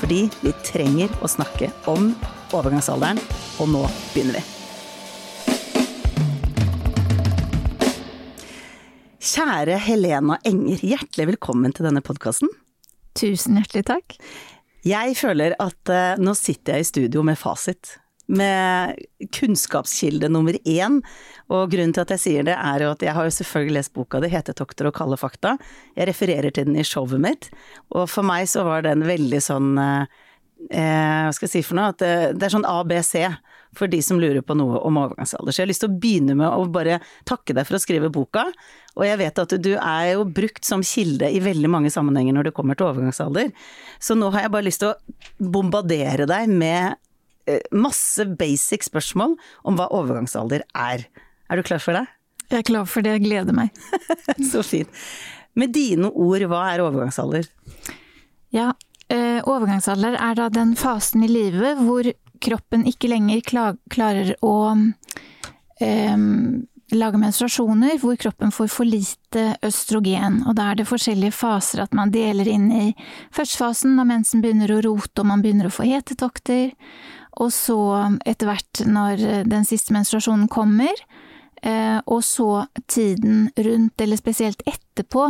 Fordi vi trenger å snakke om overgangsalderen, og nå begynner vi. Kjære Helena Enger, hjertelig velkommen til denne podkasten. Tusen hjertelig takk. Jeg føler at uh, nå sitter jeg i studio med fasit. Med kunnskapskilde nummer én. Og grunnen til at jeg sier det, er jo at jeg har jo selvfølgelig lest boka di, 'Hetetokter og kalde fakta'. Jeg refererer til den i showet mitt, og for meg så var den veldig sånn eh, hva skal jeg si for noe, at det, det er sånn ABC for de som lurer på noe om overgangsalder. Så jeg har lyst til å begynne med å bare takke deg for å skrive boka. Og jeg vet at du er jo brukt som kilde i veldig mange sammenhenger når det kommer til overgangsalder. Så nå har jeg bare lyst til å bombardere deg med masse basic spørsmål om hva overgangsalder er. Er du klar for det? Jeg er klar for det, jeg gleder meg. Så fint. Med dine ord, hva er overgangsalder? Ja, eh, overgangsalder er da den fasen i livet hvor kroppen ikke lenger klarer å eh, lage menstruasjoner, hvor kroppen får for lite østrogen. Og da er det forskjellige faser at man deler inn i førstefasen, når mensen begynner å rote og man begynner å få hetetokter. Og så etter hvert når den siste menstruasjonen kommer, eh, og så tiden rundt, eller spesielt etterpå,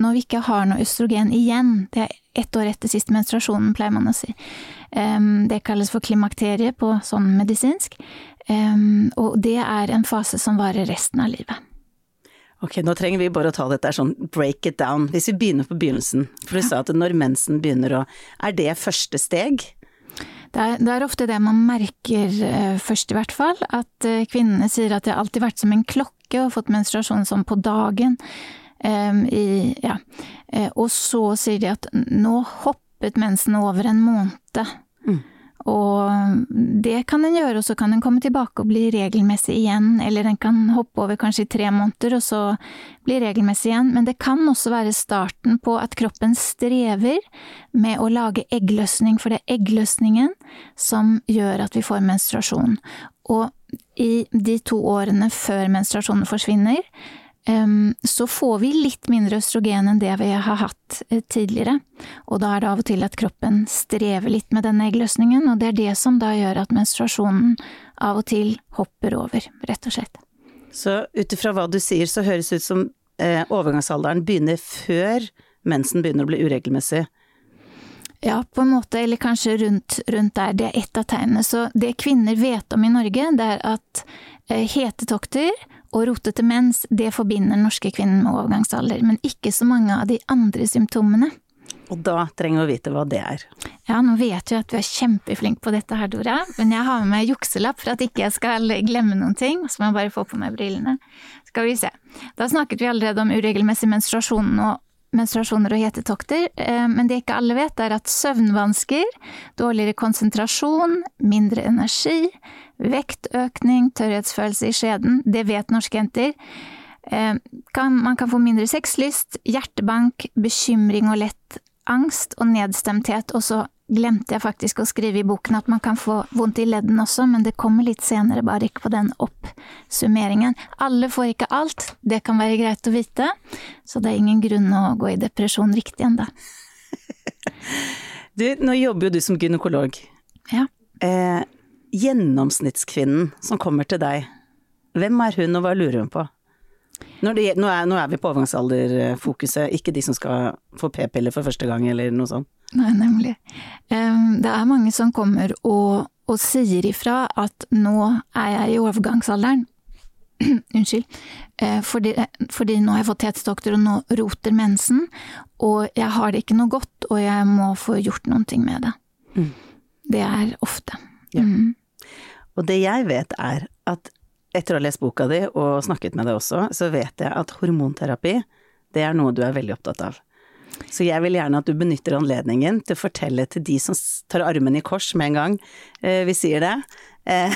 når vi ikke har noe østrogen igjen, det er ett år etter siste menstruasjonen, pleier man å si. Det kalles for klimakterie på sånn medisinsk, og det er en fase som varer resten av livet. Ok, nå trenger vi bare å ta dette sånn break it down. Hvis vi begynner på begynnelsen, for du ja. sa at når mensen begynner å Er det første steg? Det er, det er, ofte det man merker først, i hvert fall. At kvinnene sier at det har alltid vært som en klokke og fått menstruasjon sånn på dagen. Um, i, ja. Og så sier de at nå hoppet mensen over en måned. Mm. Og det kan den gjøre, og så kan den komme tilbake og bli regelmessig igjen, eller den kan hoppe over kanskje i tre måneder og så bli regelmessig igjen, men det kan også være starten på at kroppen strever med å lage eggløsning, for det er eggløsningen som gjør at vi får menstruasjon. Og i de to årene før menstruasjonen forsvinner, så får vi litt mindre østrogen enn det vi har hatt eh, tidligere. Og da er det av og til at kroppen strever litt med denne eggløsningen, og det er det som da gjør at menstruasjonen av og til hopper over, rett og slett. Så ut ifra hva du sier, så høres det ut som eh, overgangsalderen begynner før mensen begynner å bli uregelmessig? Ja, på en måte, eller kanskje rundt, rundt der. Det er ett av tegnene. Så det kvinner vet om i Norge, det er at eh, hetetokter og rotete mens, det forbinder norske kvinner med overgangsalder, men ikke så mange av de andre symptomene. Og da trenger vi å vite hva det er. Ja, nå vet jeg at du er kjempeflink på dette her, Dora, men jeg har med meg jukselapp for at ikke jeg skal glemme noen ting, så må jeg bare få på meg brillene. Skal vi se. Da snakket vi allerede om uregelmessig menstruasjon og menstruasjoner og hetetokter, eh, men det ikke alle vet, er at søvnvansker, dårligere konsentrasjon, mindre energi, vektøkning, tørrhetsfølelse i skjeden, det vet norske jenter. Kan, man kan få mindre sexlyst, hjertebank, bekymring og lett angst og nedstemthet, og så glemte jeg faktisk å skrive i boken at man kan få vondt i leddene også, men det kommer litt senere, bare ikke på den oppsummeringen. Alle får ikke alt, det kan være greit å vite, så det er ingen grunn å gå i depresjon riktig ennå. du, nå jobber jo du som gynekolog. Ja. Eh, gjennomsnittskvinnen som kommer til deg, hvem er hun, og hva lurer hun på? Det, nå, er, nå, er, vi på overgangsalderfokuset, ikke de som skal få p-piller for første gang eller noe sånt. Nei, nemlig. Det er mange som kommer og, og sier ifra at nå er jeg i overgangsalderen. Unnskyld. Eh, fordi, fordi, nå har jeg fått tetstokter, og nå roter mensen. Og jeg har det ikke noe godt, og jeg må få gjort ting med det. Mm. Det er ofte. Ja. Mm. Og det jeg vet er at etter å ha lest boka di og snakket med deg også, så vet jeg at hormonterapi, det er noe du er veldig opptatt av. Så jeg vil gjerne at du benytter anledningen til å fortelle til de som tar armen i kors med en gang eh, vi sier det. Eh,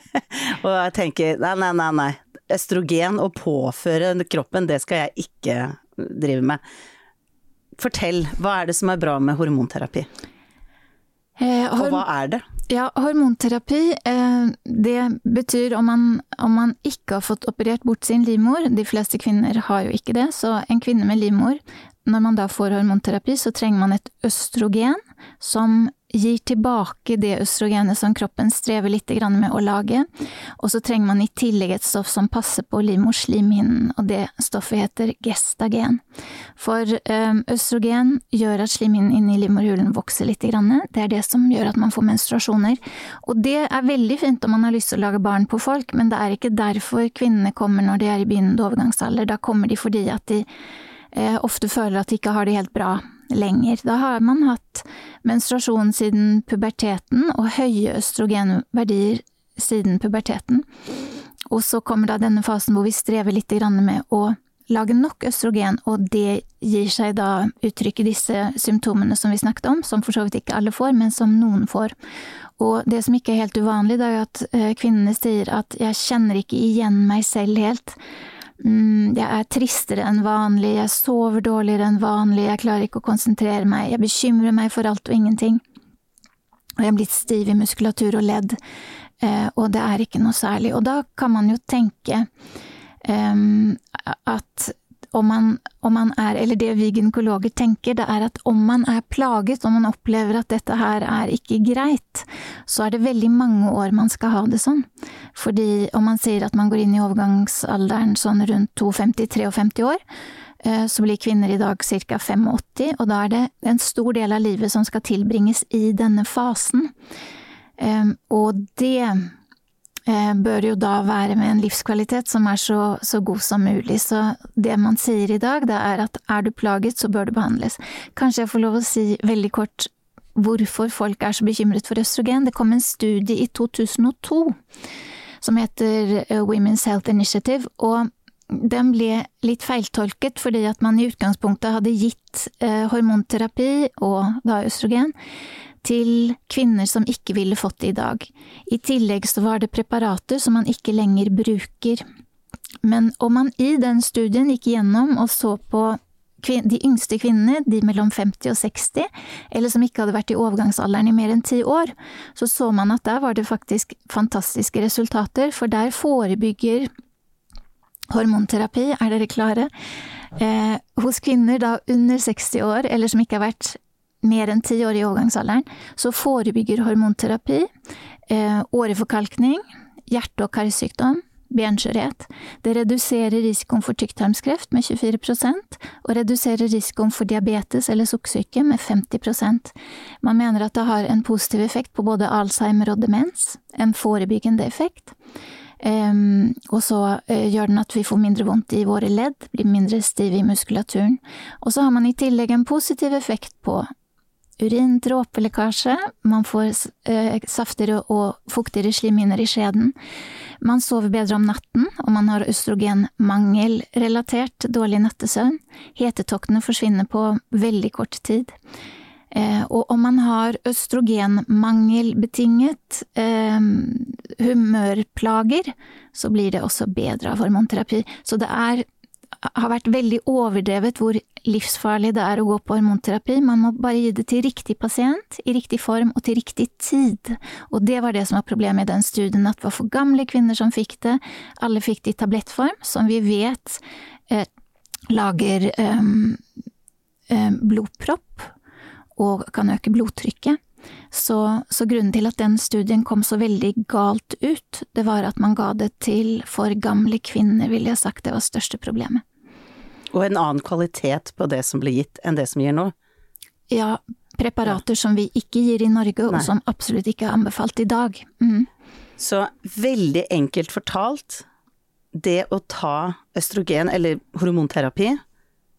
og jeg tenker nei, nei, nei, nei. Østrogen å påføre kroppen, det skal jeg ikke drive med. Fortell, hva er det som er bra med hormonterapi? Eh, og hva er det? Ja, hormonterapi, eh, det betyr om man, om man ikke har fått operert bort sin livmor, de fleste kvinner har jo ikke det, så en kvinne med livmor når man da får hormonterapi, så trenger man et østrogen som gir tilbake det østrogenet som kroppen strever litt med å lage. Og så trenger man i tillegg et stoff som passer på livmorslimhinnen, og det stoffet heter gestagen. For østrogen gjør at slimhinnen inni livmorhulen vokser litt. Det er det som gjør at man får menstruasjoner. Og det er veldig fint om man har lyst til å lage barn på folk, men det er ikke derfor kvinnene kommer når de er i begynnende overgangsalder. Da kommer de fordi at de eh, ofte føler at de ikke har det helt bra lenger. Da har man hatt menstruasjon siden puberteten og høye østrogenverdier siden puberteten. Og så kommer da denne fasen hvor vi strever litt med å lage nok østrogen, og det gir seg da uttrykk i disse symptomene som vi snakket om, som for så vidt ikke alle får, men som noen får. Og det som ikke er helt uvanlig, det er at eh, kvinnene sier at jeg kjenner ikke igjen meg selv helt. Mm, jeg er tristere enn vanlig, jeg sover dårligere enn vanlig, jeg klarer ikke å konsentrere meg, jeg bekymrer meg for alt og ingenting. Og jeg er blitt stiv i muskulatur og ledd, eh, og det er ikke noe særlig. Og da kan man jo tenke um, at om man, om man, er, eller det vi gynekologer tenker, det er at om man er plaget, om man opplever at dette her er ikke greit, så er det veldig mange år man skal ha det sånn. Fordi om man sier at man går inn i overgangsalderen sånn rundt 52-53 år, eh, så blir kvinner i dag ca. 85, og da er det en stor del av livet som skal tilbringes i denne fasen. Ehm, og det bør jo da være med en livskvalitet som er så, så, god som mulig. Så det man sier i dag, det er at er du plaget, så bør du behandles. Kanskje jeg får lov å si veldig kort hvorfor folk er så bekymret for østrogen. Det kom en studie i 2002 som heter eh, Women's Health Initiative, og den ble litt feiltolket fordi at man i utgangspunktet hadde gitt eh, hormonterapi og da østrogen til kvinner som ikke ville fått det i dag. I tillegg så var det preparater som man ikke lenger bruker. Men om man i den studien gikk gjennom og så på de yngste kvinnene, de mellom 50 og 60, eller som ikke hadde vært i overgangsalderen i mer enn ti år, så så man at der var det faktisk fantastiske resultater, for der forebygger hormonterapi, er dere klare, eh, hos kvinner da under 60 år, eller som ikke har vært mer enn ti år i overgangsalderen, så forebygger hormonterapi eh, åreforkalkning, hjerte- og karsykdom, benskjørhet. Det reduserer risikoen for tykktarmskreft med 24% og reduserer risikoen for diabetes eller sukkersyke med 50% Man mener at det har en positiv effekt på både Alzheimer og demens, en forebyggende effekt. Um, og så uh, gjør den at vi får mindre vondt i våre ledd, blir mindre stive i muskulaturen. Og så har man i tillegg en positiv effekt på urin, dråpelekkasje, man får eh, saftigere og fuktigere slimhinner i skjeden, man sover bedre om natten, og man har østrogenmangel-relatert dårlig nattesøvn, hetetoktene forsvinner på veldig kort tid. Eh, og om man har østrogenmangelbetinget eh, humørplager, så blir det også bedre av hormonterapi. Så det er har vært veldig overdrevet hvor livsfarlig det er å gå på hormonterapi. Man må bare gi det til riktig pasient, i riktig form og til riktig tid. Og det var det som var problemet i den studien, at det var for gamle kvinner som fikk det. Alle fikk det i tablettform, som vi vet eh, lager eh, eh, blodpropp og kan øke blodtrykket. Så, så, grunnen til at den studien kom så veldig galt ut, det var at man ga det til for gamle kvinner, ville jeg sagt, det var største problemet. Og en annen kvalitet på det som ble gitt enn det som gir nå? Ja, preparater ja. som vi ikke gir i Norge, og Nei. som absolutt ikke er anbefalt i dag. Mm. Så veldig enkelt fortalt, det å ta østrogen, eller hormonterapi,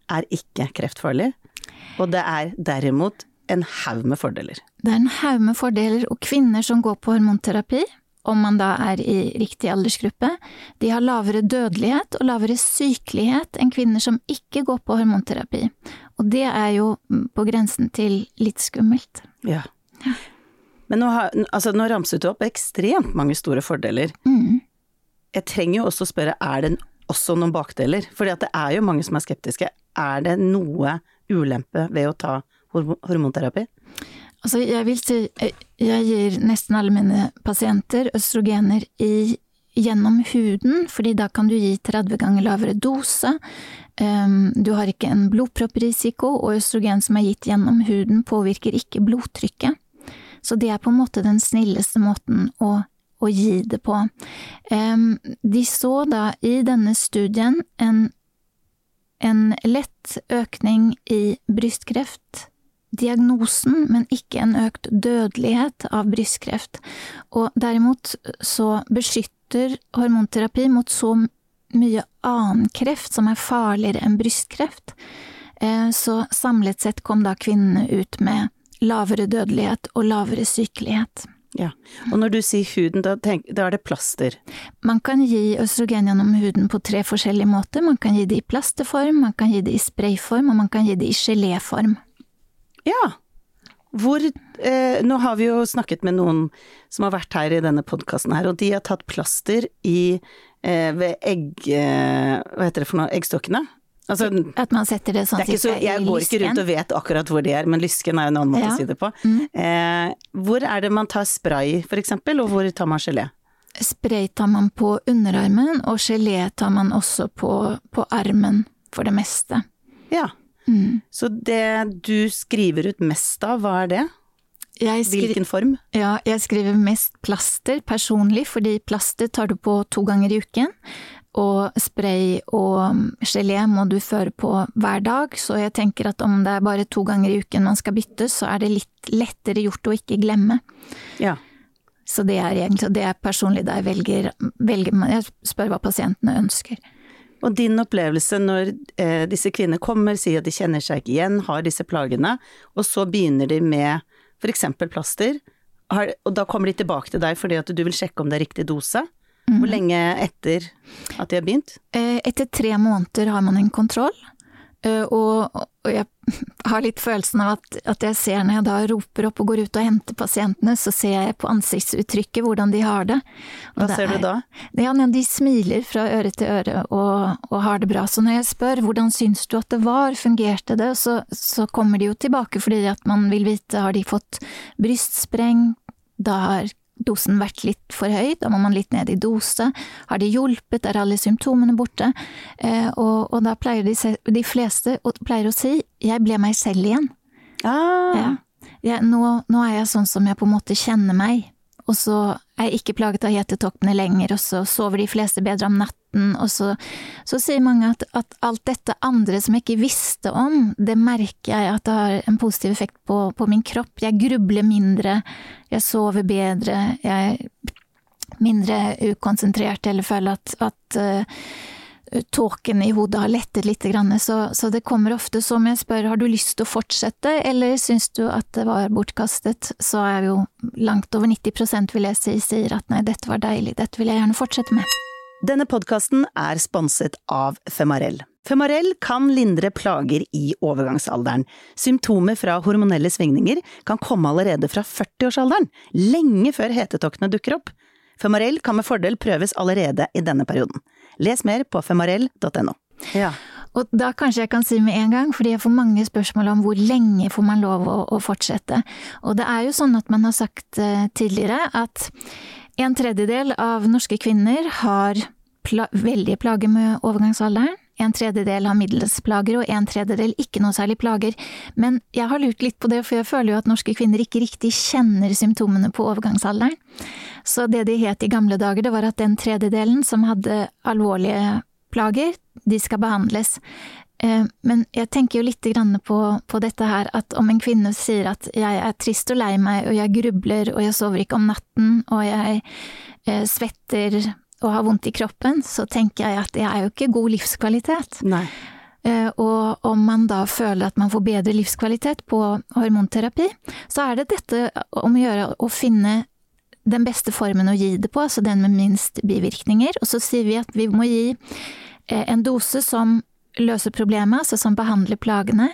er ikke kreftfarlig, og det er derimot en haug med fordeler. Det er en haug med fordeler, og kvinner som går på hormonterapi, om man da er i riktig aldersgruppe, de har lavere dødelighet og lavere sykelighet enn kvinner som ikke går på hormonterapi. og det er jo på grensen til litt skummelt. Ja. Men nå, har, altså, nå ramset du opp ekstremt mange store fordeler. Mm. Jeg trenger jo også å spørre, er det også noen bakdeler? Fordi det er jo mange som er skeptiske. Er det noe ulempe ved å ta hormonterapi? Altså, jeg vil si jeg gir nesten alle mine pasienter østrogener i, gjennom huden, fordi da kan du gi 30 ganger lavere dose. Um, du har ikke en blodpropprisiko, og østrogen som er gitt gjennom huden påvirker ikke blodtrykket. Så det er på en måte den snilleste måten å, å gi det på. Um, de så da i denne studien en, en lett økning i brystkreft diagnosen, men ikke en økt dødelighet av brystkreft. Og derimot så beskytter hormonterapi mot så mye annen kreft som er farligere enn brystkreft. Eh, så samlet sett kom da kvinnene ut med lavere dødelighet og lavere sykelighet. Ja, og når du sier huden, da, tenk, da, er det plaster? Man kan gi østrogen gjennom huden på tre forskjellige måter. Man kan gi det i plasterform, man kan gi det i sprayform, og man kan gi det i geléform. Ja. Hvor eh, Nå har vi jo snakket med noen som har vært her i denne podkasten her, og de har tatt plaster i eh, ved egg... Eh, hva heter det for noe? Eggstokkene? Altså, at man setter det sånn det så, Jeg går ikke rundt og vet akkurat hvor de er, men lysken er en annen måte ja. å si det på. Mm. Eh, hvor er det man tar spray, for eksempel, og hvor tar man gelé? Spray tar man på underarmen, og gelé tar man også på, på armen, for det meste. Ja. Mm. Så det du skriver ut mest av, hva er det? Hvilken form? Ja, jeg skriver mest plaster personlig, fordi plaster tar du på to ganger i uken. Og spray og gelé må du føre på hver dag, så jeg tenker at om det er bare to ganger i uken man skal bytte, så er det litt lettere gjort å ikke glemme. Ja. Så det er egentlig det er personlig da jeg velger, velger Jeg spør hva pasientene ønsker. Og din opplevelse når eh, disse kvinnene kommer, sier at de kjenner seg ikke igjen, har disse plagene, og så begynner de med eksempel plaster, har, og da kommer de tilbake til deg fordi at du vil sjekke om det er riktig dose. Hvor mhm. lenge etter at de har begynt? Eh, etter tre måneder har man en kontroll. Eh, og, og jeg har litt følelsen av at, at, jeg ser når jeg da roper opp og går ut og henter pasientene, så ser jeg på ansiktsuttrykket hvordan de har det. Og Hva ser er, du da? Ja, de smiler fra øre til øre og, og, har det bra. Så når jeg spør hvordan syns du at det var, fungerte det, så, så kommer de jo tilbake fordi at man vil vite har de fått brystspreng, da har dosen vært litt for høy, da må man litt ned i dose. Har det hjulpet, er alle symptomene borte? Eh, og, og, da pleier de, de, fleste pleier å si 'jeg ble meg selv igjen'. Ah. Ja. Ja, nå, nå, er jeg sånn som jeg på en måte kjenner meg og så er jeg ikke plaget av hetetoktene lenger, og så sover de fleste bedre om natten, og så, så sier mange at, at, alt dette andre som jeg ikke visste om, det merker jeg at det har en positiv effekt på, på min kropp. Jeg grubler mindre, jeg sover bedre, jeg er mindre ukonsentrert eller føler at, at uh, tåken i hodet har lettet litt, så, så det kommer ofte som jeg spør har du lyst til å fortsette, eller syns du at det var bortkastet, så er jo langt over 90 vil jeg si sier at nei, dette var deilig, dette vil jeg gjerne fortsette med. Denne podkasten er sponset av Femarell. Femarell kan lindre plager i overgangsalderen. Symptomer fra hormonelle svingninger kan komme allerede fra 40-årsalderen, lenge før hetetoktene dukker opp. Femarell kan med fordel prøves allerede i denne perioden. Les mer på femarell.no. Ja. Og da kanskje jeg kan si med en gang, fordi jeg får mange spørsmål om hvor lenge får man lov å, å fortsette. Og det er jo sånn at man har sagt uh, tidligere at en tredjedel av norske kvinner har pla veldige plager med overgangsalderen. En tredjedel har middels plager, og en tredjedel ikke noe særlig plager. Men jeg har lurt litt på det, for jeg føler jo at norske kvinner ikke riktig kjenner symptomene på overgangsalderen. Så det de het i gamle dager, det var at den tredjedelen som hadde alvorlige plager, de skal behandles. Eh, men jeg tenker jo litt på, på, dette her, at om en kvinne sier at jeg er trist og lei meg, og jeg grubler, og jeg sover ikke om natten, og jeg eh, svetter og har vondt i kroppen, så tenker jeg at det er jo ikke god livskvalitet. Nei. Eh, og om man da føler at man får bedre livskvalitet på hormonterapi, så er det dette om å gjøre å finne den beste formen å gi det på, altså den med minst bivirkninger. Og så sier vi at vi må gi en dose som løser problemet, altså som behandler plagene,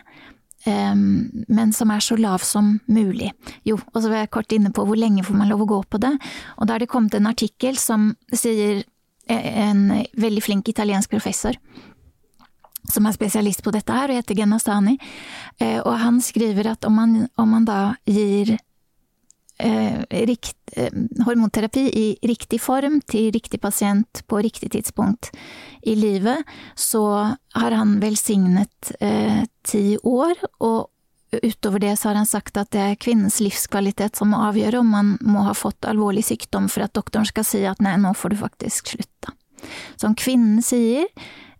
men som er så lav som mulig. Jo, og så var jeg kort inne på hvor lenge får man lov å gå på det, og da er det kommet en artikkel som sier en veldig flink italiensk professor som er spesialist på dette her, og heter Genastani, og han skriver at om man, om man da gir eh, rikt, eh, hormonterapi i riktig form til riktig pasient på riktig tidspunkt i livet, så har han velsignet eh, ti år, og utover det så har han sagt at det er kvinnens livskvalitet som må avgjøre om man må ha fått alvorlig sykdom for at doktoren skal si at nei, nå får du faktisk slutte. Som kvinnen sier,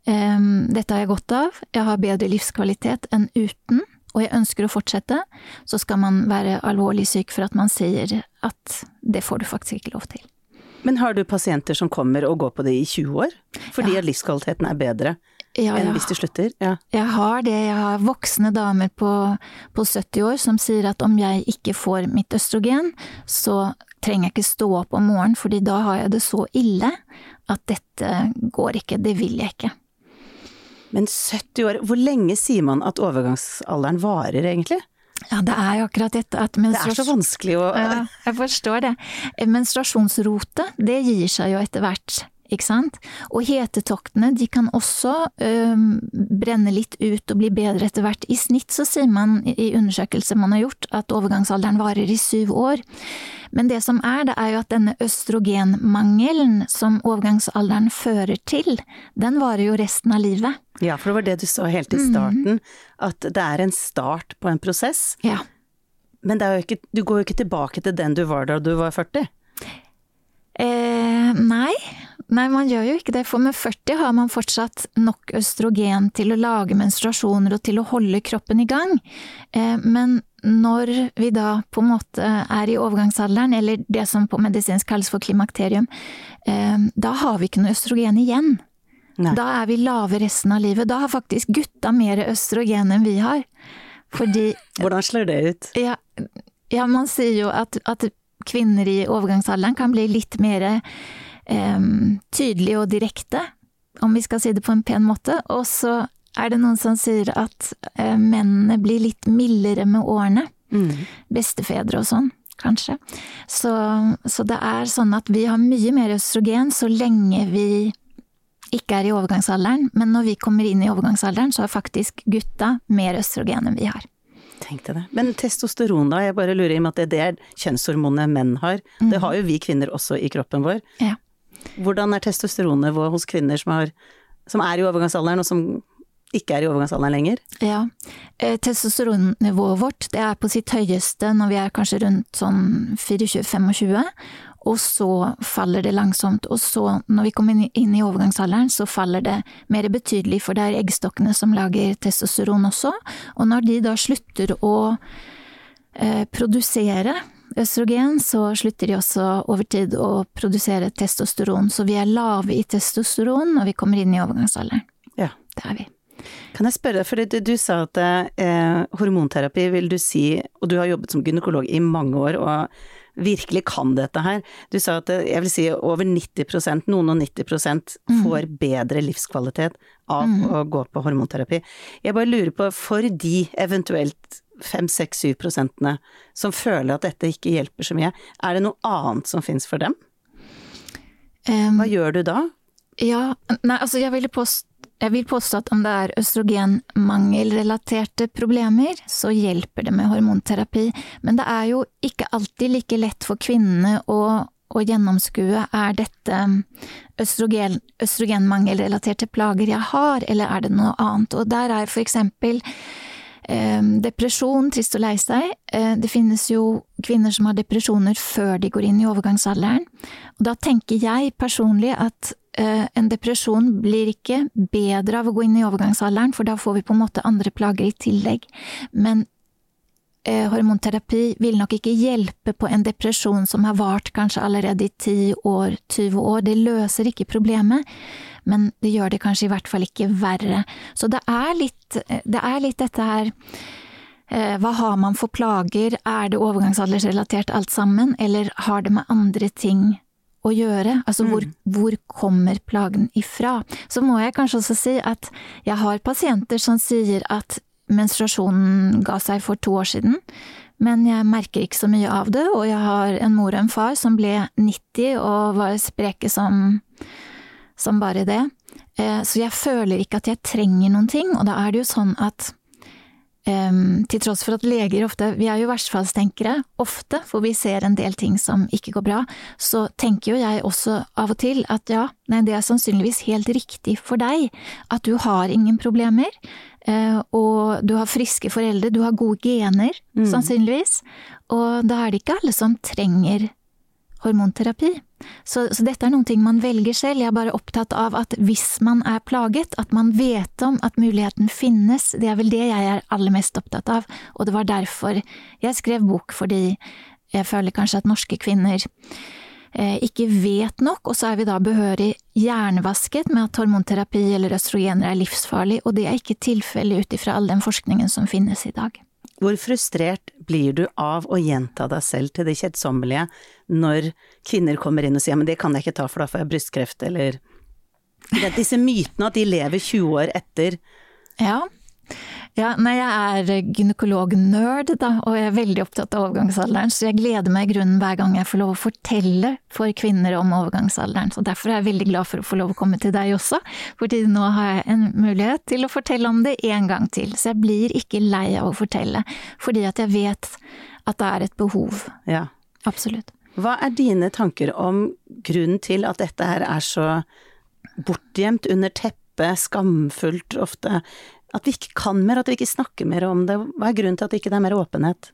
dette har jeg godt av, jeg har bedre livskvalitet enn uten, og jeg ønsker å fortsette, så skal man være alvorlig syk for at man sier at det får du faktisk ikke lov til. Men har du pasienter som kommer og går på det i 20 år, fordi ja. livskvaliteten er bedre ja, enn hvis de slutter? Ja. Jeg har det, jeg har voksne damer på, på 70 år som sier at om jeg ikke får mitt østrogen, så trenger jeg ikke stå opp om morgenen, fordi da har jeg det så ille at dette går ikke, det vil jeg ikke. Men 70 år, hvor lenge sier man at overgangsalderen varer, egentlig? Ja, det er jo akkurat dette at Det er så vanskelig å Ja, jeg forstår det. Menstruasjonsrotet, det gir seg jo etter hvert ikke sant? Og hetetoktene de kan også ø, brenne litt ut og bli bedre etter hvert. I snitt så sier man i undersøkelser man har gjort at overgangsalderen varer i syv år. Men det som er, det er jo at denne østrogenmangelen som overgangsalderen fører til, den varer jo resten av livet. Ja, for det var det du sa helt i starten, mm. at det er en start på en prosess. Ja. Men ikke, du går jo ikke tilbake til den du var da du var 40? Eh, nei, Nei, man gjør jo ikke det, for med 40 har man fortsatt nok østrogen til å lage menstruasjoner og til å holde kroppen i gang. Eh, men når vi da på en måte er i overgangsalderen, eller det som på medisinsk kalles for klimakterium, eh, da har vi ikke noe østrogen igjen. Nei. Da er vi lave resten av livet. Da har faktisk gutta mer østrogen enn vi har. Fordi Hvordan slår det ut? Ja, ja man sier jo at, at kvinner i overgangsalderen kan bli litt mer eh, tydelig og direkte, om vi skal si det på en pen måte. Og så er det noen som sier at eh, mennene blir litt mildere med årene. Mm. Bestefedre og sånn, kanskje. Så, så det er sånn at vi har mye mer østrogen så lenge vi ikke er i overgangsalderen, men når vi kommer inn i overgangsalderen, så har faktisk gutta mer østrogen enn vi har. Tenkte det. Men testosteron da, jeg bare lurer i og med at det er det kjønnshormonet menn har. Mm. Det har jo vi kvinner også i kroppen vår. Ja. Hvordan er testosteronnivået hos kvinner som, har, som, er i overgangsalderen, og som ikke er i overgangsalderen lenger? Ja, eh, testosteronnivået vårt det er på sitt høyeste når vi er kanskje rundt sånn 24-25, og så faller det langsomt. Og så, når vi kommer inn i overgangsalderen, så faller det mer betydelig, for det er eggstokkene som lager testosteron også. Og når de da slutter å eh, produsere østrogen, så slutter de også over tid å produsere testosteron. Så vi er lave i testosteron når vi kommer inn i overgangsalderen. Ja. Det er vi. Kan jeg spørre, for du, du sa at eh, hormonterapi vil du si, og du har jobbet som gynekolog i mange år og virkelig kan dette her. Du sa at jeg vil si over 90 noen og 90 mm. får bedre livskvalitet av mm. å gå på hormonterapi. Jeg bare lurer på, for de eventuelt 5-6-7 prosentene som føler at dette ikke hjelper så mye, er det noe annet som fins for dem? Hva gjør du da? Ja, nei, altså jeg påstå, jeg vil påstå at om det er østrogenmangelrelaterte problemer, så hjelper det med hormonterapi. Men det er jo ikke alltid like lett for kvinnene å, å gjennomskue er dette østrogen, østrogenmangelrelaterte plager jeg har, eller er det noe annet. Og der er for eksempel depresjon, trist og lei seg. Eh, det finnes jo kvinner som har depresjoner før de går inn i overgangsalderen. Og da tenker jeg personlig at eh, en depresjon blir ikke bedre av å gå inn i overgangsalderen, for da får vi på en måte andre plager i tillegg. Men hormonterapi vil nok ikke hjelpe på en depresjon som har vart kanskje allerede i 10 år, 20 år. Det løser ikke problemet men det gjør det kanskje i hvert fall ikke verre. Så det er litt, det er litt dette her eh, hva har man for plager, er det overgangsaldersrelatert alt sammen, eller har det med andre ting å gjøre? Altså hvor, mm. hvor kommer plagen ifra? Så må jeg kanskje også si at jeg har pasienter som sier at menstruasjonen ga seg for to år siden, men jeg merker ikke så mye av det, og jeg har en mor og en far som ble 90 og var spreke som, som bare det. Eh, så jeg føler ikke at jeg trenger noen ting, og da er det jo sånn at um, til tross for at leger ofte, vi er jo verstfallstenkere ofte, for vi ser en del ting som ikke går bra, så tenker jo jeg også av og til at ja, nei, det er sannsynligvis helt riktig for deg, at du har ingen problemer, uh, og du har friske foreldre, du har gode gener, mm. sannsynligvis, og da er det ikke alle som trenger hormonterapi. Så, så, dette er ting man velger selv. Jeg er bare opptatt av at hvis man er plaget, at man vet om at muligheten finnes. Det er vel det jeg er aller mest opptatt av, og det var derfor jeg skrev bok, fordi jeg føler kanskje at norske kvinner eh, ikke vet nok, og så er vi da behørig hjernevasket med at hormonterapi eller østrogener er livsfarlig, og det er ikke tilfellet ut ifra all den forskningen som finnes i dag. Hvor frustrert blir du av å gjenta deg selv til det kjedsommelige når kvinner kommer inn og sier men det kan jeg ikke ta for da får jeg brystkreft, eller Disse mytene at de lever 20 år etter. Ja, ja, nei, jeg er gynekolognerd, da, og jeg er veldig opptatt av overgangsalderen, så jeg gleder meg i grunnen hver gang jeg får lov å fortelle for kvinner om overgangsalderen. Så derfor er jeg veldig glad for å få lov å komme til deg også, fordi nå har jeg en mulighet til å fortelle om det en gang til. Så jeg blir ikke lei av å fortelle, fordi at jeg vet at det er et behov. Ja. Absolutt. Hva er dine tanker om grunnen til at dette her er så bortgjemt under teppet, skamfullt ofte? At vi ikke kan mer, at vi ikke snakker mer om det. Hva er grunnen til at det ikke er mer åpenhet?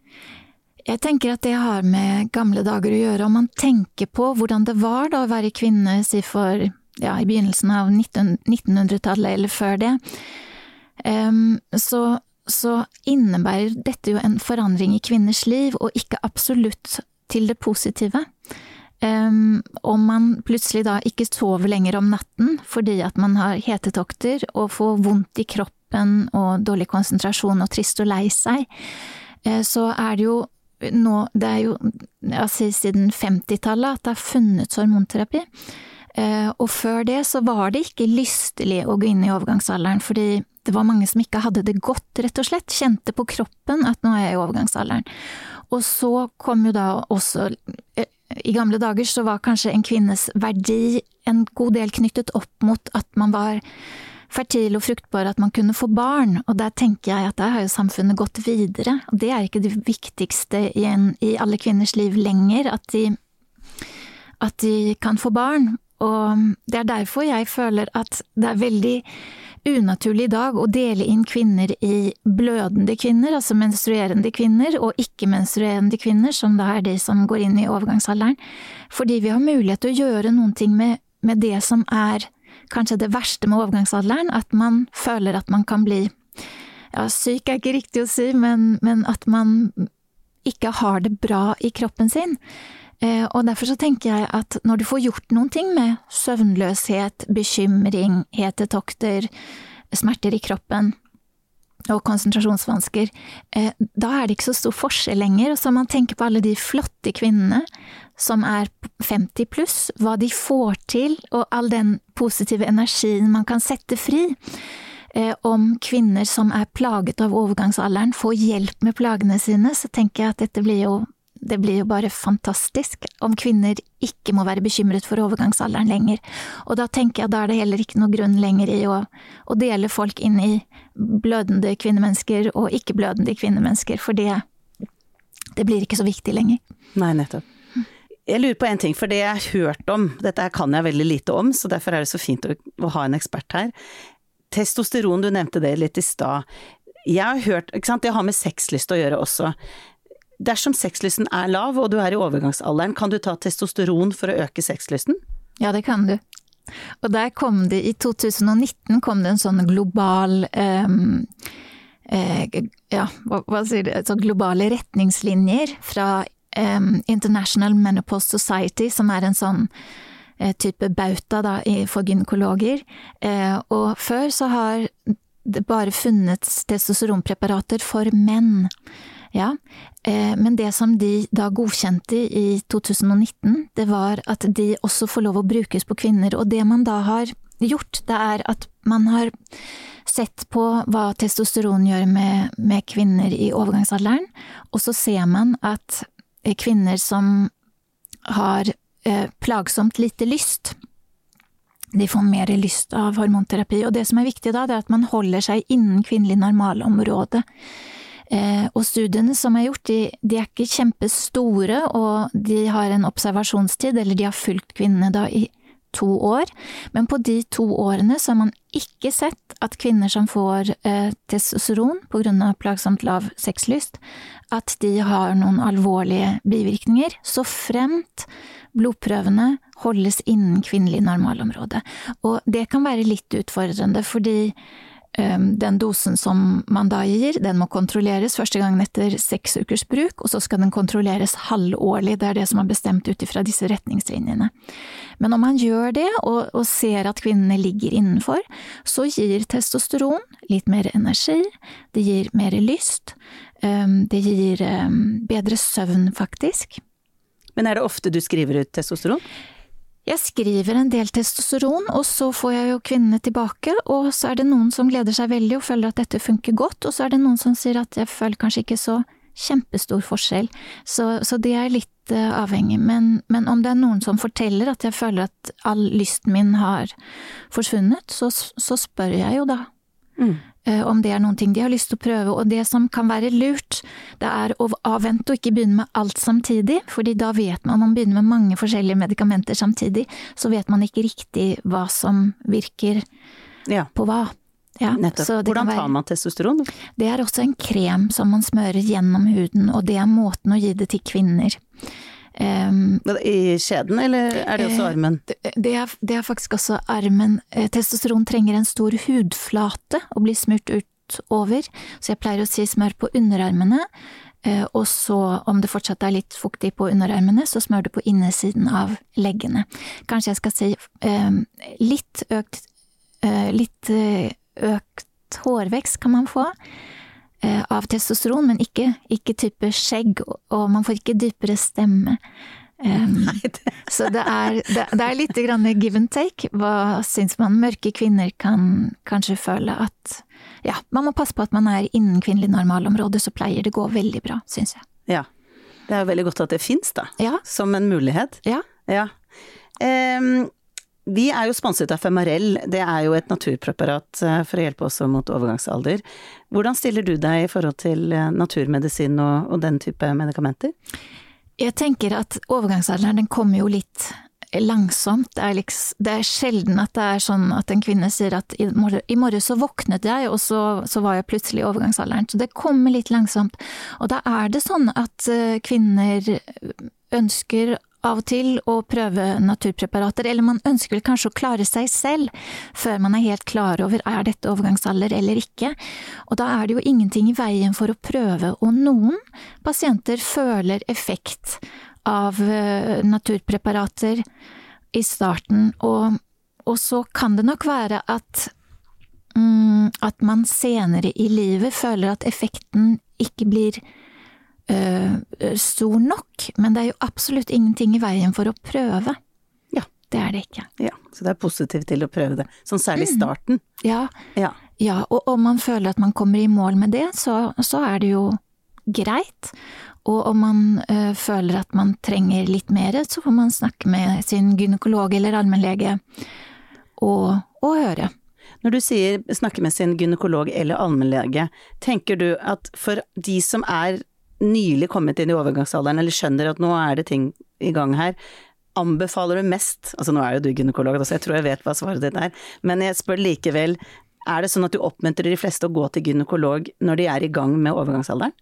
Jeg tenker at det har med gamle dager å gjøre. Om man tenker på hvordan det var da å være kvinne, si for ja, i begynnelsen av 1900-tallet eller før det, um, så, så innebærer dette jo en forandring i kvinners liv, og ikke absolutt til det positive. Um, om man plutselig da ikke sover lenger om natten fordi at man har hetetokter og får vondt i kroppen kroppen og dårlig konsentrasjon og trist og lei seg, eh, så er det jo nå Det er jo altså, siden 50-tallet at det har funnet hormonterapi. Eh, og før det så var det ikke lystelig å gå inn i overgangsalderen, fordi det var mange som ikke hadde det godt, rett og slett. Kjente på kroppen at nå er jeg i overgangsalderen. Og så kom jo da også eh, i gamle dager så var kanskje en kvinnes verdi en god del knyttet opp mot at man var fertil og fruktbar at man kunne få barn, og der tenker jeg at der har jo samfunnet gått videre. Og det er ikke det viktigste igjen i alle kvinners liv lenger, at de, at de kan få barn. Og det er derfor jeg føler at det er veldig unaturlig i dag å dele inn kvinner i blødende kvinner, altså menstruerende kvinner, og ikke-menstruerende kvinner, som da er de som går inn i overgangsalderen, fordi vi har mulighet til å gjøre noen ting med, med det som er kanskje det verste med overgangsalderen, at man føler at man kan bli ja, syk er ikke riktig å si, men, men at man ikke har det bra i kroppen sin. Eh, og derfor så tenker jeg at når du får gjort noen ting med søvnløshet, bekymring, hetetokter, smerter i kroppen, og konsentrasjonsvansker, eh, da er det ikke så stor forskjell lenger. Og så man tenker på alle de flotte kvinnene som er 50 pluss, hva de får til, og all den positive energien man kan sette fri. Eh, om kvinner som er plaget av overgangsalderen, får hjelp med plagene sine, så tenker jeg at dette blir jo det blir jo bare fantastisk om kvinner ikke må være bekymret for overgangsalderen lenger. Og da tenker jeg da er det heller ikke noe grunn lenger i å, å dele folk inn i blødende kvinnemennesker og ikke-blødende kvinnemennesker, for det, det blir ikke så viktig lenger. Nei, nettopp. Jeg lurer på en ting, for det jeg har hørt om, dette kan jeg veldig lite om, så derfor er det så fint å, å ha en ekspert her. Testosteron, du nevnte det litt i stad. Jeg har hørt, ikke sant, det har med sexlyst å gjøre også. Dersom sexlysten er lav og du er i overgangsalderen, kan du ta testosteron for å øke sexlysten? Ja, det kan du. Og der kom det, i 2019 kom det en sånn global um, eh, Ja, hva, hva, sier det, så globale retningslinjer fra um, International Menopause Society, som er en sånn eh, type bauta da, for gynekologer. Eh, og før så har det bare funnet testosteronpreparater for menn. Ja, eh, men det som de da godkjente i 2019, det var at de også får lov å brukes på kvinner, og det man da har gjort, det er at man har sett på hva testosteron gjør med, med kvinner i overgangsalderen, og så ser man at kvinner som har eh, plagsomt lite lyst, de får mer lyst av hormonterapi. Og det som er viktig da, det er at man holder seg innen kvinnelig normalområde. Eh, og studiene som er gjort, de, de, er ikke kjempestore, og de har en observasjonstid, eller de har fulgt kvinnene da i to år, men på de to årene så har man ikke sett at kvinner som får eh, testosteron av plagsomt lav sexlyst, at de har noen alvorlige bivirkninger, så fremt blodprøvene holdes innen kvinnelig normalområde. Og det kan være litt utfordrende, fordi den dosen som man da gir, den må kontrolleres første gangen etter seks ukers bruk, og så skal den kontrolleres halvårlig, det er det som er bestemt ut ifra disse retningslinjene. Men om man gjør det, og, og, ser at kvinnene ligger innenfor, så gir testosteron litt mer energi, det gir mer lyst, ehm, det gir ehm, bedre søvn, faktisk. Men er det ofte du skriver ut testosteron? Jeg skriver en del testosteron, og så får jeg jo kvinnene tilbake, og så er det noen som gleder seg veldig og føler at dette funker godt, og så er det noen som sier at jeg føler kanskje ikke så kjempestor forskjell, så, så det er litt uh, avhengig. Men, men, om det er noen som forteller at jeg føler at all lysten min har forsvunnet, så, så spør jeg jo da. Mm. Eh, om det er noen ting de har lyst til å prøve. Og det som kan være lurt, det er å avvente og ikke begynne med alt samtidig, fordi da vet man, om man begynner med mange forskjellige medikamenter samtidig, så vet man ikke riktig hva som virker ja. på hva. Ja, Hvordan tar man testosteron? Det er også en krem som man smører gjennom huden, og det er måten å gi det til kvinner. Um, I skjeden, eller er det også eh, armen? Det er, det er, faktisk også armen. Eh, testosteron trenger en stor hudflate å bli smurt ut over, så jeg pleier å si smør på underarmene. Eh, og så, om det fortsatt er litt fuktig på underarmene, så smør du på innesiden av leggene. Kanskje jeg skal si um, litt økt Litt økt hårvekst kan man få. Eh, av testosteron, men ikke, ikke, type skjegg, og man får ikke dypere stemme. Um, så det er, det, det er litt grann give and take. Hva syns man? Mørke kvinner kan kanskje føle at ja, man må passe på at man er innen kvinnelig normalområde, så pleier det gå veldig bra, syns jeg. Ja. Det er jo veldig godt at det fins, da. Ja. Som en mulighet. Ja. ja. Um, vi er jo sponset av Femarell, det er jo et naturpreparat eh, for å hjelpe oss mot overgangsalder. Hvordan stiller du deg i forhold til eh, naturmedisin og, og den type medikamenter? Jeg tenker at overgangsalderen den kommer jo litt langsomt. Det er, liksom, det er, sjelden at det er sånn at en kvinne sier at i morgen, så våknet jeg, og så, så, var jeg plutselig i overgangsalderen. Så det kommer litt langsomt. Og da er det sånn at eh, kvinner ønsker av og til å prøve naturpreparater, eller man ønsker vel kanskje å klare seg selv før man er helt klar over er dette overgangsalder eller ikke, og da er det jo ingenting i veien for å prøve, og noen pasienter føler effekt av eh, naturpreparater i starten, og, og så kan det nok være at mm, at man senere i livet føler at effekten ikke blir stor nok, men det er jo absolutt ingenting i veien for å prøve. Ja. Det er det ikke. Ja, Så det er positivt til å prøve det. Sånn særlig i mm. starten. Ja. ja. ja. og om man føler at man kommer i mål med det, så, så er det jo greit. Og om man ø, føler at man trenger litt mer, så får man snakke med sin gynekolog eller allmennlege og, og høre. Når du sier snakke med sin gynekolog eller allmennlege, tenker du at for de som er nylig kommet inn i overgangsalderen, eller skjønner at nå er det ting i gang her, anbefaler du mest Altså nå er jo du gynekolog, så jeg tror jeg vet hva svaret ditt er, men jeg spør likevel, er det sånn at du oppmuntrer de fleste å gå til gynekolog når de er i gang med overgangsalderen?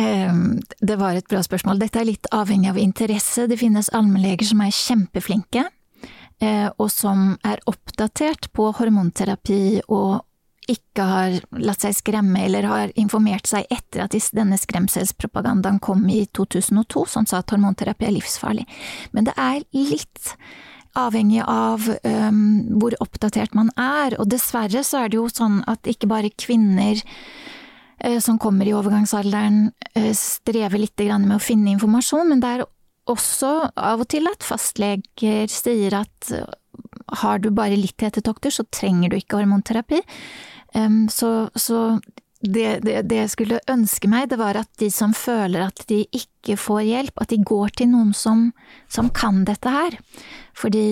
Ehm, det var et bra spørsmål. Dette er litt avhengig av interesse. Det finnes allmennleger som er kjempeflinke, eh, og som er oppdatert på hormonterapi og ikke har latt seg skremme eller har informert seg etter at denne skremselspropagandaen kom i 2002, som sa at hormonterapi er livsfarlig. Men det er litt avhengig av um, hvor oppdatert man er, og dessverre så er det jo sånn at ikke bare kvinner uh, som kommer i overgangsalderen uh, strever litt med å finne informasjon, men det er også av og til at fastleger sier at har du bare litt hetetokter, så trenger du ikke hormonterapi. Så, så det, det, det, jeg skulle ønske meg, det var at de som føler at de ikke får hjelp, at de går til noen som, som kan dette her. Fordi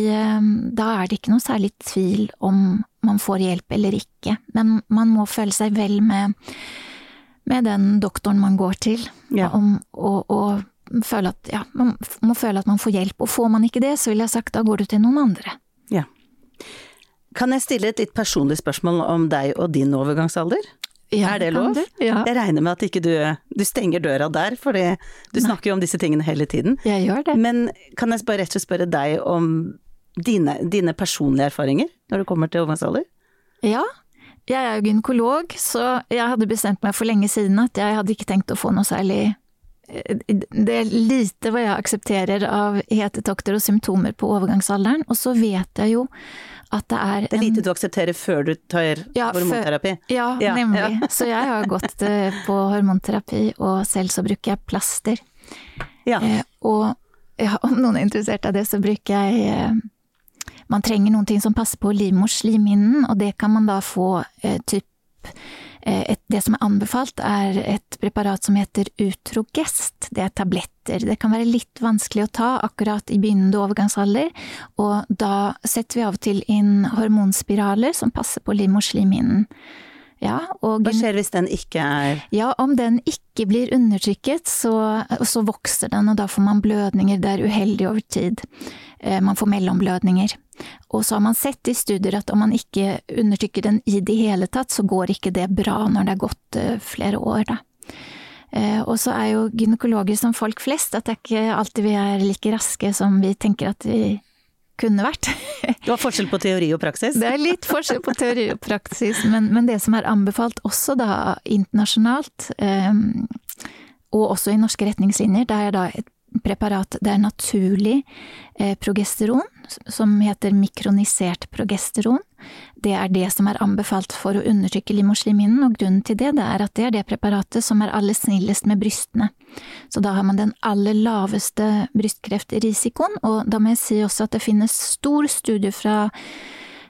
da er det ikke noe særlig tvil om man får hjelp eller ikke. Men man må føle seg vel med, med den doktoren man går til, ja. om, og, og, føle at, ja, man må føle at man får hjelp. Og får man ikke det, så vil jeg ha sagt da går du til noen andre. Ja. Kan jeg stille et litt personlig spørsmål om deg og din overgangsalder? Ja, er det lov? Det? Ja. Jeg regner med at ikke du, du stenger døra der, for du snakker jo om disse tingene hele tiden. Jeg gjør det. Men kan jeg bare rett og slett spørre deg om dine, dine personlige erfaringer når det kommer til overgangsalder? Ja. Jeg er jo gynekolog, så jeg hadde bestemt meg for lenge siden at jeg hadde ikke tenkt å få noe særlig eh, det er lite hva jeg aksepterer av hetetokter og symptomer på overgangsalderen, og så vet jeg jo at det er Det er lite du aksepterer før du tar ja, hormonterapi? Før, ja, ja, nemlig. Ja. så jeg har gått eh, på hormonterapi, og selv så bruker jeg plaster. Ja. Eh, og om noen er interessert av det, så bruker jeg eh, Man trenger noen ting som passer på livmorslimhinnen, og det kan man da få eh, typ Eh, et, det som er anbefalt, er et preparat som heter Utrogest. Det er tabletter. Det kan være litt vanskelig å ta akkurat i begynnende overgangsalder, og da setter vi av og til inn hormonspiraler som passer på livmorslimhinnen. Ja, Hva skjer hvis den ikke er Ja, om den ikke blir undertrykket, så, så vokser den, og da får man blødninger. Det er uheldig over tid. Eh, man får mellomblødninger. Og så har man sett i studier at om man ikke undertrykker den i det hele tatt, så går ikke det bra når det er gått eh, flere år, da. Eh, og så er jo gynekologer som folk flest, at det er ikke alltid vi er like raske som vi tenker at vi kunne vært. Du har forskjell på teori og praksis? Det er litt forskjell på teori og praksis, men, men det som er anbefalt også da internasjonalt, um, og også i norske retningslinjer, det er da et preparat det er naturlig eh, progesteron, som heter mikronisert progesteron. Det er det som er anbefalt for å undertrykke limosliminnen, og grunnen til det, det er at det er det preparatet som er aller snillest med brystene. Så da har man den aller laveste brystkreftrisikoen, og da må jeg si også at det finnes stor studie fra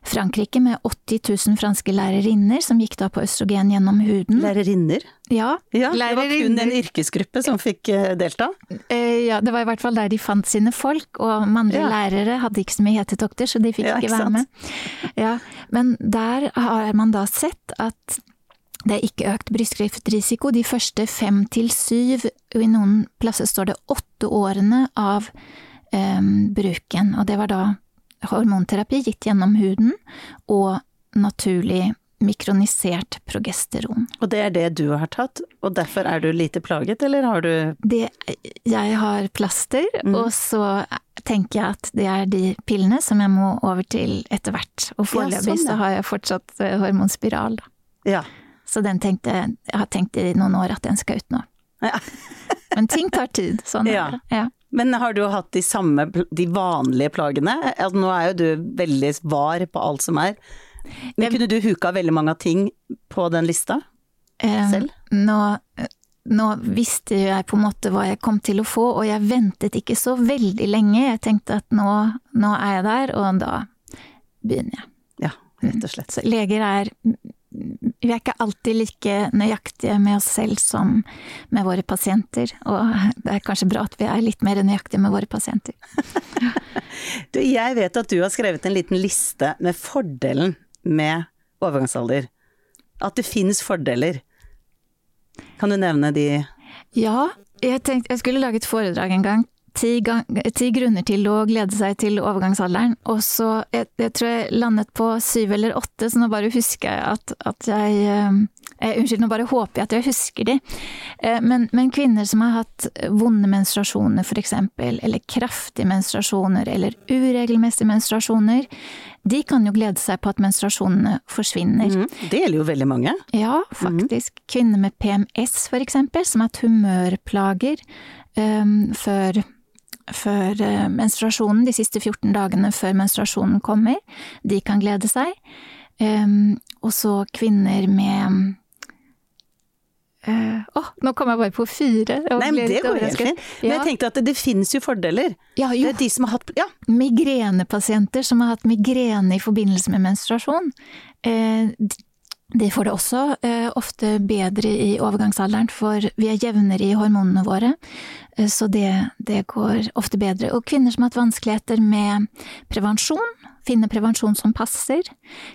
Frankrike med 80 000 franske lærerinner som gikk da på østrogen gjennom huden. Lærerinner? Ja, ja Det var kun en yrkesgruppe som fikk eh, delta? Eh, ja, det var i hvert fall der de fant sine folk, og mannlige ja. lærere hadde ikke så mye hetetokter, så de fikk ja, ikke, ikke være med. Ja, men der har man da sett at det er ikke økt brystkreftrisiko de første fem til syv, og i noen plasser står det åtte årene av um, bruken, og det var da hormonterapi gitt gjennom huden, og naturlig mikronisert progesteron. Og det er det du har tatt, og derfor er du lite plaget, eller har du det, Jeg har plaster, mm. og så tenker jeg at det er de pillene som jeg må over til etter hvert. Og foreløpig ja, sånn, så har jeg fortsatt eh, hormonspiral, da. Ja. Så den tenkte jeg har tenkt i noen år at den skal ut nå. Ja. Men ting tar tid, sånn ja. er det. Ja. Men har du hatt de samme, de vanlige plagene? Altså, nå er jo du veldig var på alt som er. Men kunne du huka veldig mange av ting på den lista selv? nå, nå, visste jeg på en måte hva jeg kom til å få, og jeg ventet ikke så veldig lenge. Jeg tenkte at nå, nå er jeg der, og da begynner jeg. Ja, rett og slett. Så leger er vi er ikke alltid like nøyaktige med oss selv som med våre pasienter, og det er kanskje bra at vi er litt mer nøyaktige med våre pasienter. du, jeg vet at du har skrevet en liten liste med fordelen med overgangsalder. At det finnes fordeler. Kan du nevne de? Ja, jeg tenkte jeg skulle lage et foredrag en gang ti, gang, ti, grunner til å glede seg til overgangsalderen, og så jeg, jeg, tror jeg landet på syv eller åtte, så nå bare husker jeg at, at jeg eh, eh, Unnskyld, nå bare håper jeg at jeg husker de. Eh, men, men, kvinner som har hatt vonde menstruasjoner for eksempel, eller kraftige menstruasjoner, eller uregelmessige menstruasjoner, de kan jo glede seg på at menstruasjonene forsvinner. Mm, det gjelder jo veldig mange. Ja, faktisk. Mm. Kvinner med PMS for eksempel, som har hatt humørplager um, før før eh, menstruasjonen, de siste 14 dagene før menstruasjonen kommer. De kan glede seg. Og så kvinner med Uh, oh, nå kom jeg bare på fire. Nei, men Det går helt fint. Men jeg tenkte at det, det finnes jo fordeler. Ja, jo. Det er de som har hatt ja. Migrenepasienter som har hatt migrene i forbindelse med menstruasjon. Uh, de får det også eh, ofte bedre i overgangsalderen, for vi er jevnere i hormonene våre, eh, så det, det, går ofte bedre. Og kvinner som har hatt vanskeligheter med prevensjon, finne prevensjon som passer.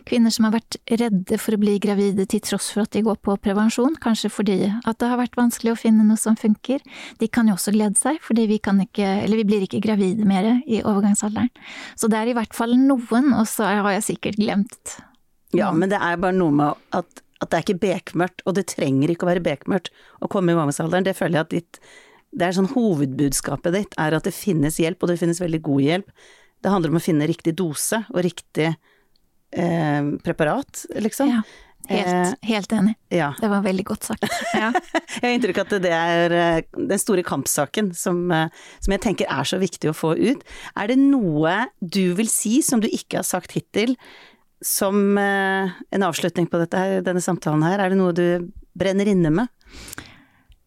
Kvinner som har vært redde for å bli gravide til tross for at de går på prevensjon, kanskje fordi at det har vært vanskelig å finne noe som funker. De kan jo også glede seg, fordi vi ikke, vi blir ikke gravide mer i overgangsalderen. Så det er i hvert fall noen, og så har jeg sikkert glemt ja, men det er bare noe med at, at det er ikke bekmørkt, og det trenger ikke å være bekmørkt å komme i overgangsalderen. Det føler jeg at ditt Det er sånn hovedbudskapet ditt er at det finnes hjelp, og det finnes veldig god hjelp. Det handler om å finne riktig dose og riktig eh, preparat, liksom. Ja. Helt, eh, helt enig. Ja. Det var veldig godt sagt. Ja. jeg har inntrykk av at det er eh, den store kampsaken som, eh, som, jeg tenker er så viktig å få ut. Er det noe du vil si som du ikke har sagt hittil, som eh, en avslutning på her, denne samtalen her, er det noe du brenner inne med?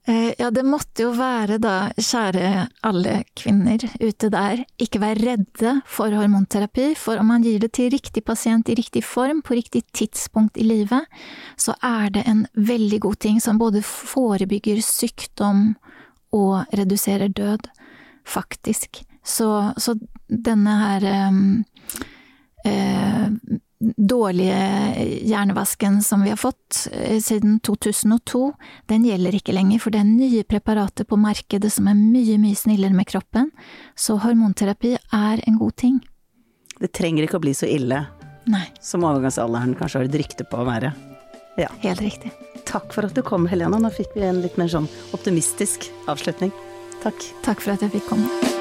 Eh, ja, det måtte jo være da, kjære alle kvinner ute der, ikke vær redde for hormonterapi, for om man gir det til riktig pasient i riktig form, på riktig tidspunkt i livet, så er det en veldig god ting som både forebygger sykdom og reduserer død, faktisk. Så, så denne her eh, dårlige hjernevasken som vi har fått eh, siden 2002, den gjelder ikke lenger, for det er nye preparater på markedet som er mye, mye snillere med kroppen. Så hormonterapi er en god ting. Det trenger ikke å bli så ille Nei. som overgangsalderen kanskje har et rykte på å være. Ja. Helt riktig. Takk for at du kom, Helena. Nå fikk vi en litt mer sånn optimistisk avslutning. Takk. Takk for at jeg fikk komme.